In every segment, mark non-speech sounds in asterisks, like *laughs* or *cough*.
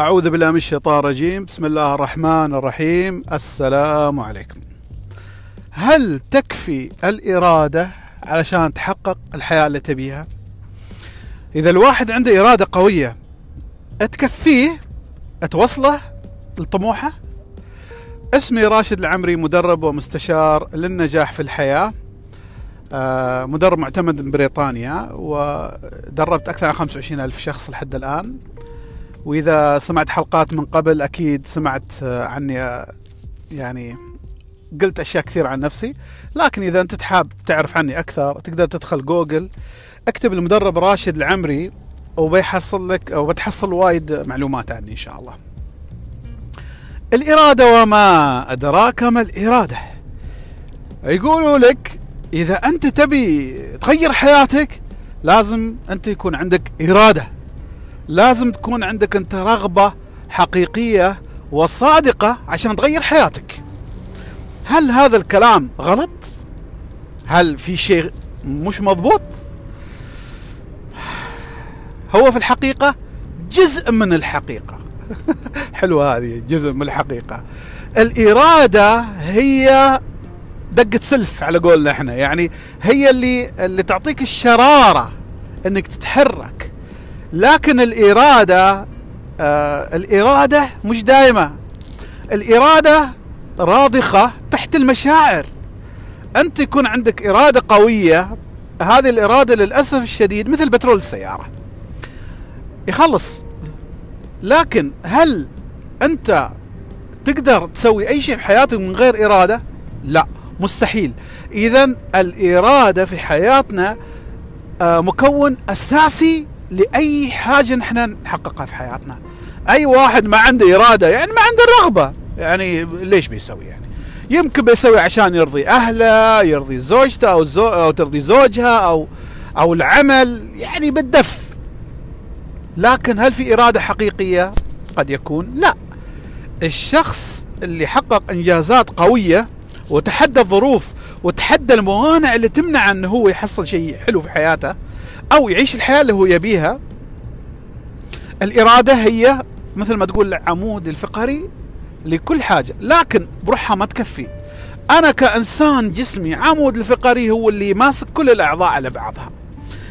أعوذ بالله من الشيطان الرجيم. بسم الله الرحمن الرحيم. السلام عليكم. هل تكفي الإرادة علشان تحقق الحياة اللي تبيها؟ إذا الواحد عنده إرادة قوية تكفيه توصله لطموحه؟ اسمي راشد العمري مدرب ومستشار للنجاح في الحياة. آه، مدرب معتمد من بريطانيا ودربت أكثر من 25 ألف شخص لحد الآن. وإذا سمعت حلقات من قبل أكيد سمعت آه، عني آه، يعني قلت أشياء كثير عن نفسي. لكن إذا أنت تحاب تعرف عني أكثر تقدر تدخل جوجل اكتب المدرب راشد العمري وبيحصل لك أو بتحصل وايد معلومات عني إن شاء الله. الإرادة وما أدراك ما الإرادة. يقولوا لك إذا أنت تبي تغير حياتك لازم أنت يكون عندك إرادة. لازم تكون عندك أنت رغبة حقيقية وصادقة عشان تغير حياتك. هل هذا الكلام غلط؟ هل في شيء مش مضبوط؟ هو في الحقيقة جزء من الحقيقة. *laughs* حلوة هذه جزء من الحقيقة. الإرادة هي دقة سلف على قولنا إحنا. يعني هي اللي اللي تعطيك الشرارة إنك تتحرك. لكن الإرادة آه الإرادة مش دائمة الإرادة راضخة تحت المشاعر. أنت يكون عندك إرادة قوية هذه الإرادة للأسف الشديد مثل بترول السيارة. يخلص. لكن هل أنت تقدر تسوي أي شيء في حياتك من غير إرادة؟ لا مستحيل. إذا الإرادة في حياتنا آه، مكون أساسي لأي حاجة نحن نحققها في حياتنا. أي واحد ما عنده إرادة يعني ما عنده رغبة. يعني ليش بيسوي يعني؟ يمكن بيسوي عشان يرضي أهله يرضي زوجته أو, زو أو ترضي زوجها أو أو العمل يعني بالدف. لكن هل في إرادة حقيقية؟ قد يكون لا. الشخص اللي حقق إنجازات قوية وتحدى الظروف وتحدى الموانع اللي تمنع أنه هو يحصل شيء حلو في حياته أو يعيش الحياة اللي هو يبيها. الإرادة هي مثل ما تقول العمود الفقري لكل حاجة لكن بروحها ما تكفي. أنا كإنسان جسمي عمود الفقري هو اللي ماسك كل الأعضاء على بعضها.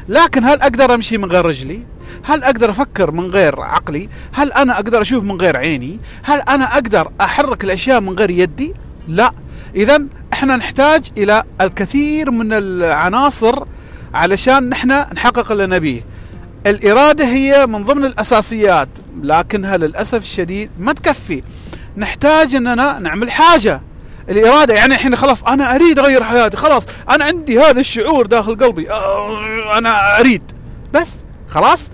لكن هل أقدر أمشي من غير رجلي؟ هل أقدر أفكر من غير عقلي؟ هل أنا أقدر أشوف من غير عيني؟ هل أنا أقدر أحرك الأشياء من غير يدي؟ لا. اذا إحنا نحتاج إلى الكثير من العناصر علشان نحن نحقق اللي نبيه. الإرادة هي من ضمن الأساسيات لكنها للأسف الشديد ما تكفي. نحتاج إننا نعمل حاجة. الإرادة يعني الحين خلاص أنا أريد أغير حياتي خلاص أنا عندي هذا الشعور داخل قلبي أنا أريد. بس خلاص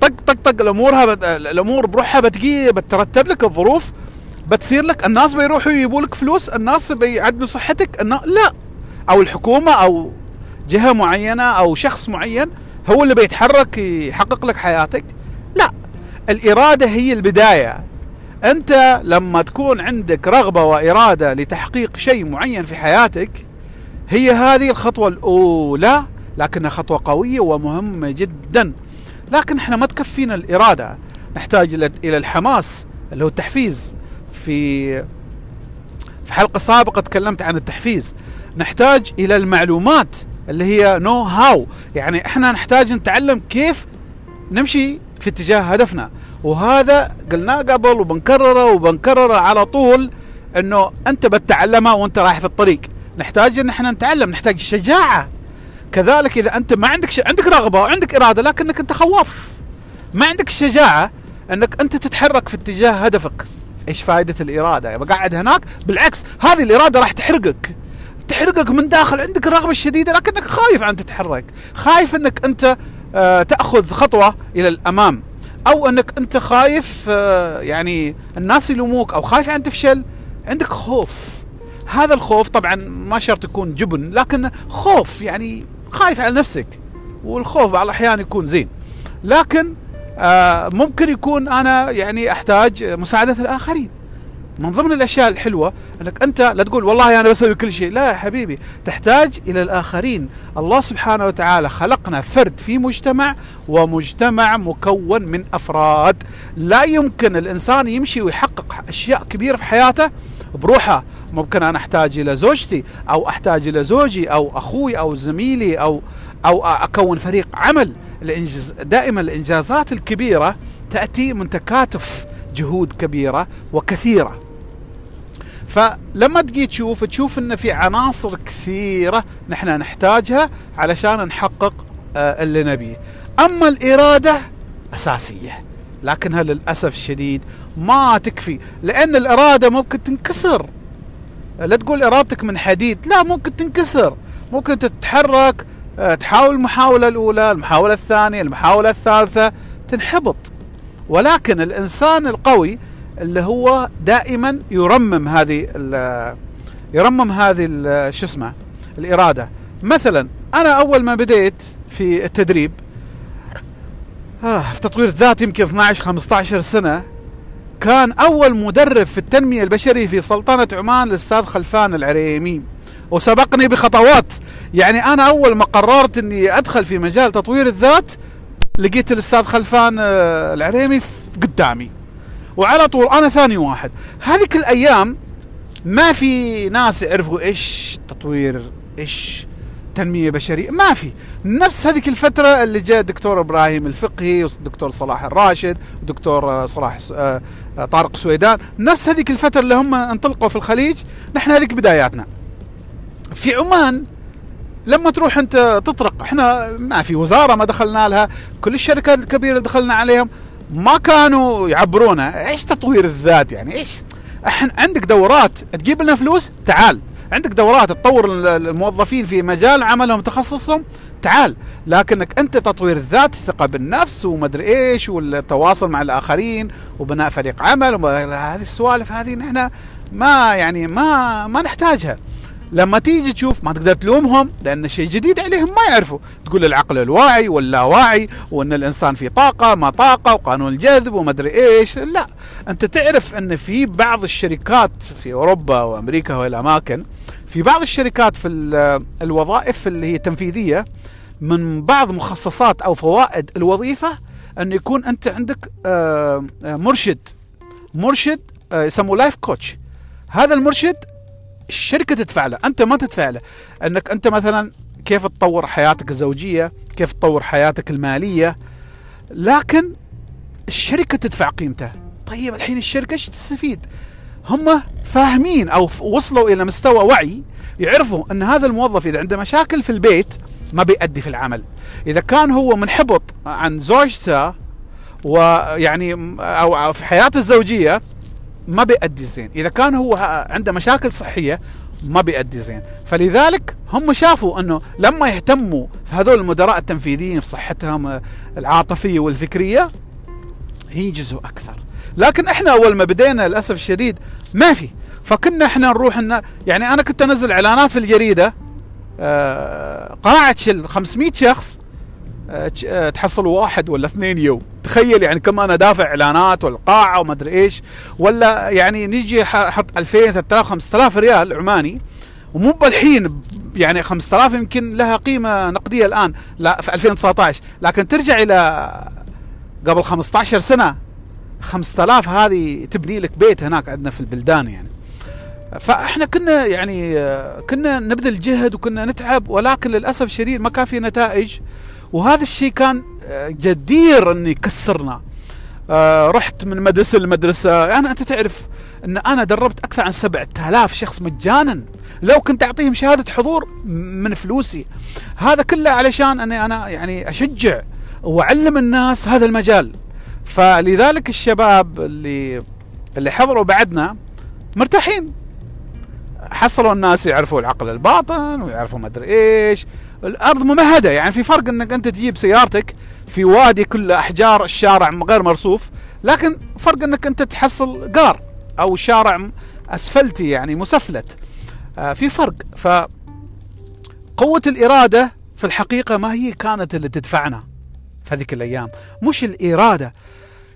طق طق طق الأمور بت... الأمور بروحها بتجي بترتب لك الظروف. بتصير لك الناس بيروحوا يجيبوا لك فلوس الناس بيعدلوا صحتك النا... لا. أو الحكومة أو جهة معينة أو شخص معين هو اللي بيتحرك يحقق لك حياتك. لا. الإرادة هي البداية. أنت لما تكون عندك رغبة وإرادة لتحقيق شيء معين في حياتك هي هذه الخطوة الأولى لكنها خطوة قوية ومهمة جدا. لكن إحنا ما تكفينا الإرادة. نحتاج إلى الحماس اللي هو التحفيز. في في حلقة سابقة تكلمت عن التحفيز. نحتاج إلى المعلومات اللي هي نو هاو يعني إحنا نحتاج نتعلم كيف نمشي في اتجاه هدفنا. وهذا قلناه قبل وبنكرره وبنكرره على طول إنه أنت بتتعلمها وأنت رايح في الطريق. نحتاج إن إحنا نتعلم نحتاج الشجاعه كذلك إذا أنت ما عندك ش... عندك رغبة وعندك إرادة لكنك أنت خواف. ما عندك الشجاعه إنك أنت تتحرك في اتجاه هدفك. إيش فائده الإرادة؟ بقعد هناك بالعكس هذه الإرادة راح تحرقك. تحرقك من داخل عندك الرغبة الشديدة لكنك خايف أن تتحرك. خايف أنك أنت آه تأخذ خطوة إلى الأمام. أو أنك أنت خايف آه يعني الناس يلوموك أو خايف أن تفشل. عندك خوف. هذا الخوف طبعا ما شرط يكون جبن لكن خوف يعني خايف على نفسك. والخوف بعض الأحيان يكون زين. لكن ممكن يكون أنا يعني أحتاج مساعدة الآخرين. من ضمن الأشياء الحلوة أنك أنت لا تقول والله أنا بسوي كل شيء. لا يا حبيبي تحتاج إلى الآخرين. الله سبحانه وتعالى خلقنا فرد في مجتمع ومجتمع مكون من أفراد. لا يمكن الإنسان يمشي ويحقق أشياء كبيرة في حياته بروحه. ممكن أنا أحتاج إلى زوجتي أو أحتاج إلى زوجي أو أخوي أو زميلي أو أو أكون فريق عمل. دائما الإنجازات الكبيرة تأتي من تكاتف جهود كبيرة وكثيرة. فلما تجي تشوف تشوف إن في عناصر كثيرة نحن نحتاجها علشان نحقق آه، اللي نبيه. أما الإرادة أساسية لكنها للأسف الشديد ما تكفي. لأن الإرادة ممكن تنكسر. لا تقول إرادتك من حديد لا ممكن تنكسر. ممكن تتحرك تحاول المحاولة الأولى المحاولة الثانية المحاولة الثالثة تنحبط. ولكن الإنسان القوي اللي هو دائما يرمم هذه يرمم هذه شو اسمه الإرادة. مثلا أنا أول ما بديت في التدريب آه في تطوير الذات يمكن 12 15 سنة كان أول مدرب في التنمية البشرية في سلطنة عمان الأستاذ خلفان العريمي. وسبقني بخطوات. يعني أنا أول ما قررت إني أدخل في مجال تطوير الذات لقيت الأستاذ خلفان آه، العريمي قدامي. وعلى طول أنا ثاني واحد. هذيك الأيام ما في ناس يعرفوا إيش تطوير إيش تنمية بشرية ما في. نفس هذيك الفترة اللي جاء الدكتور إبراهيم الفقهي والدكتور صلاح الراشد والدكتور آه، صلاح آه، طارق سويدان. نفس هذيك الفترة اللي هم انطلقوا في الخليج نحن هذيك بداياتنا. في عمان لما تروح انت تطرق إحنا ما في وزارة ما دخلنا لها كل الشركات الكبيرة دخلنا عليهم ما كانوا يعبرونا. إيش تطوير الذات يعني؟ إيش؟ إحنا عندك دورات تجيب لنا فلوس تعال. عندك دورات تطور الموظفين في مجال عملهم تخصصهم تعال. لكنك أنت تطوير الذات الثقه بالنفس ومدري إيش والتواصل مع الآخرين وبناء فريق عمل هذه السوالف هذه نحن ما يعني ما ما نحتاجها. لما تيجي تشوف ما تقدر تلومهم لأن شيء جديد عليهم ما يعرفوا. تقول العقل الواعي واللاواعي وإن الإنسان في طاقة ما طاقة وقانون الجذب وما أدري إيش. لا أنت تعرف إن في بعض الشركات في أوروبا وأمريكا والاماكن في بعض الشركات في الوظائف اللي هي تنفيذية من بعض مخصصات أو فوائد الوظيفة إن يكون أنت عندك آه، آه، مرشد. مرشد آه، يسموه لايف كوتش هذا المرشد الشركة تدفع له أنت ما تدفع له. أنك أنت مثلا كيف تطور حياتك الزوجية كيف تطور حياتك المالية لكن الشركة تدفع قيمته. طيب الحين الشركة إيش تستفيد؟ هم فاهمين أو وصلوا إلى مستوى وعي يعرفوا أن هذا الموظف إذا عنده مشاكل في البيت ما بيأدي في العمل. إذا كان هو منحبط عن زوجته ويعني أو في حياته الزوجية ما بيأدي زين. إذا كان هو عنده مشاكل صحية ما بيأدي زين. فلذلك هم شافوا إنه لما يهتموا في هذول المدراء التنفيذيين في صحتهم العاطفية والفكرية ينجزوا أكثر. لكن إحنا أول ما بدينا للأسف الشديد ما في. فكنا إحنا نروح إن يعني أنا كنت أنزل إعلانات في الجريدة آه، قاعه 500 شخص تحصل واحد ولا اثنين يوم. تخيل يعني كم أنا دافع إعلانات والقاعة وما أدري إيش. ولا يعني نيجي أحط 2000 3000 5000 ريال عماني. ومو بالحين يعني 5000 يمكن لها قيمة نقدية الآن. لا في 2019 لكن ترجع إلى قبل 15 سنة 5000 هذه تبني لك بيت هناك عندنا في البلدان يعني. فإحنا كنا يعني آه، كنا نبذل جهد وكنا نتعب ولكن للأسف الشديد ما كان في نتائج. وهذا الشيء كان آه، جدير ان يكسرنا آه رحت من مدرسة لمدرسة. يعني أنت تعرف إن أنا دربت أكثر عن 7000 شخص مجانا. لو كنت أعطيهم شهادة حضور من فلوسي. هذا كله علشان أني أنا يعني أشجع وأعلم الناس هذا المجال. فلذلك الشباب اللي اللي حضروا بعدنا مرتاحين. حصلوا الناس يعرفوا العقل الباطن ويعرفوا ما أدري إيش. الأرض ممهدة. يعني في فرق إنك أنت تجيب سيارتك في وادي كله أحجار الشارع غير مرصوف لكن فرق إنك أنت تحصل قار أو شارع أسفلتي يعني مسفلت. آه في فرق. ف قوة الإرادة في الحقيقة ما هي كانت اللي تدفعنا في هذيك الأيام. مش الإرادة.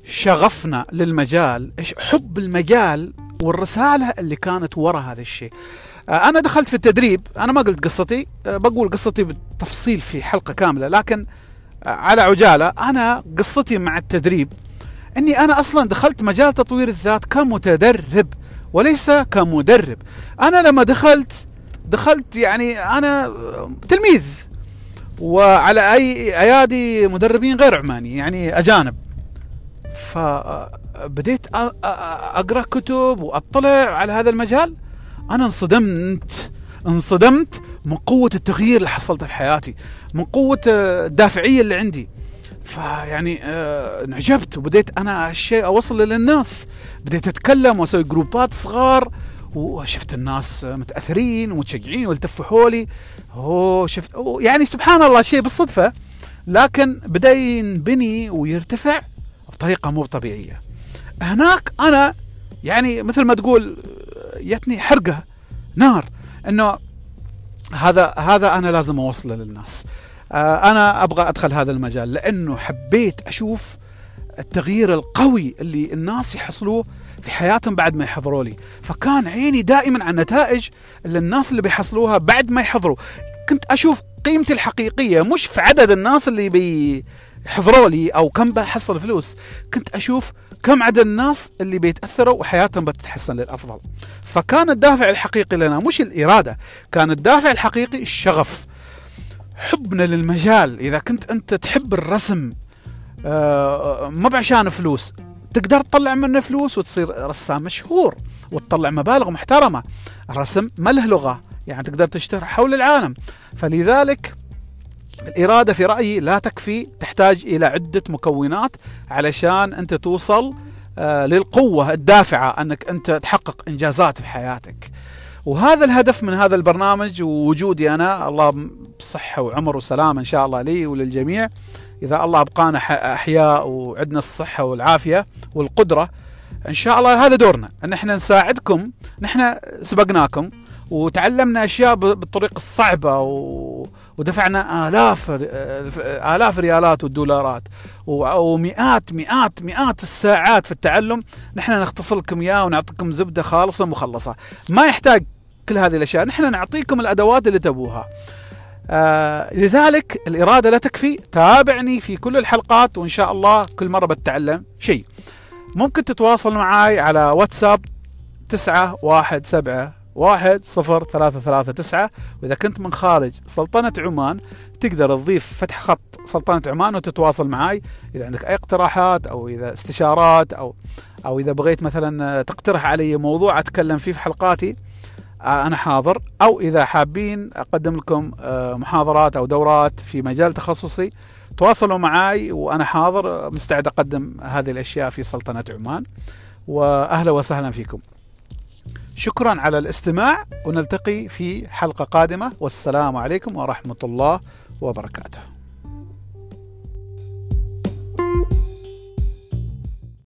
شغفنا للمجال حب المجال والرسالة اللي كانت وراء هذا الشيء. آه، أنا دخلت في التدريب أنا ما قلت قصتي آه، بقول قصتي بالتفصيل في حلقة كاملة لكن آه، على عجالة أنا قصتي مع التدريب أني أنا أصلا دخلت مجال تطوير الذات كمتدرب وليس كمدرب. أنا لما دخلت دخلت يعني أنا تلميذ وعلى أي أيادي مدربين غير عماني يعني أجانب. فبديت أقرأ كتب وأطلع على هذا المجال. أنا انصدمت انصدمت من قوة التغيير اللي حصلته في حياتي من قوة الدافعية اللي عندي. فيعني آه انعجبت وبديت أنا الشيء أوصل للناس. بديت أتكلم وأسوي جروبات صغار وشفت الناس متأثرين ومتشجعين والتفوا حولي. أوه شفت يعني سبحان الله شيء بالصدفة. لكن بدا ينبني ويرتفع بطريقة مو طبيعية. هناك أنا يعني مثل ما تقول يتني حرقه نار. إنه هذا هذا أنا لازم أوصله للناس. آه، أنا أبغى أدخل هذا المجال لأنه حبيت أشوف التغيير القوي اللي الناس يحصلوه في حياتهم بعد ما يحضروا لي. فكان عيني دائما على النتائج اللي الناس اللي بيحصلوها بعد ما يحضروا. كنت أشوف قيمتي الحقيقية مش في عدد الناس اللي بي حضروا لي أو كم بحصل فلوس. كنت أشوف كم عدد الناس اللي بيتأثروا وحياتهم بتتحسن للأفضل؟ فكان الدافع الحقيقي لنا مش الإرادة كان الدافع الحقيقي الشغف. حبنا للمجال إذا كنت أنت تحب الرسم آه، ما بعشان فلوس تقدر تطلع منه فلوس وتصير رسام مشهور وتطلع مبالغ محترمة. الرسم ما له لغة يعني تقدر تشتهر حول العالم. فلذلك الإرادة في رأيي لا تكفي تحتاج إلى عدة مكونات علشان أنت توصل آه، للقوة الدافعة أنك أنت تحقق إنجازات في حياتك. وهذا الهدف من هذا البرنامج ووجودي أنا الله بصحة وعمر وسلامة إن شاء الله لي وللجميع. إذا الله أبقانا أحياء وعندنا الصحة والعافية والقدرة إن شاء الله هذا دورنا. أن إحنا نساعدكم نحن سبقناكم وتعلمنا أشياء بالطريقة الصعبة و... ودفعنا آلاف آلاف الريالات والدولارات ومئات مئات مئات الساعات في التعلم. نحن نختصر لكم إياه ونعطيكم زبدة خالصة مخلصة. ما يحتاج كل هذه الأشياء. نحن نعطيكم الأدوات اللي تبوها. آه لذلك الإرادة لا تكفي. تابعني في كل الحلقات وإن شاء الله كل مرة بتعلم شيء. ممكن تتواصل معي على واتساب تسعة واحد سبعة واحد صفر ثلاثة ثلاثة تسعة. وإذا كنت من خارج سلطنة عمان تقدر تضيف فتح خط سلطنة عمان وتتواصل معي إذا عندك أي اقتراحات أو إذا استشارات أو أو إذا بغيت مثلا تقترح علي موضوع أتكلم فيه في حلقاتي آه، أنا حاضر. أو إذا حابين أقدم لكم آه، محاضرات أو دورات في مجال تخصصي تواصلوا معي وأنا حاضر. مستعد أقدم هذه الأشياء في سلطنة عمان. وأهلا وسهلا فيكم. شكرا على الاستماع ونلتقي في حلقة قادمة. والسلام عليكم ورحمة الله وبركاته.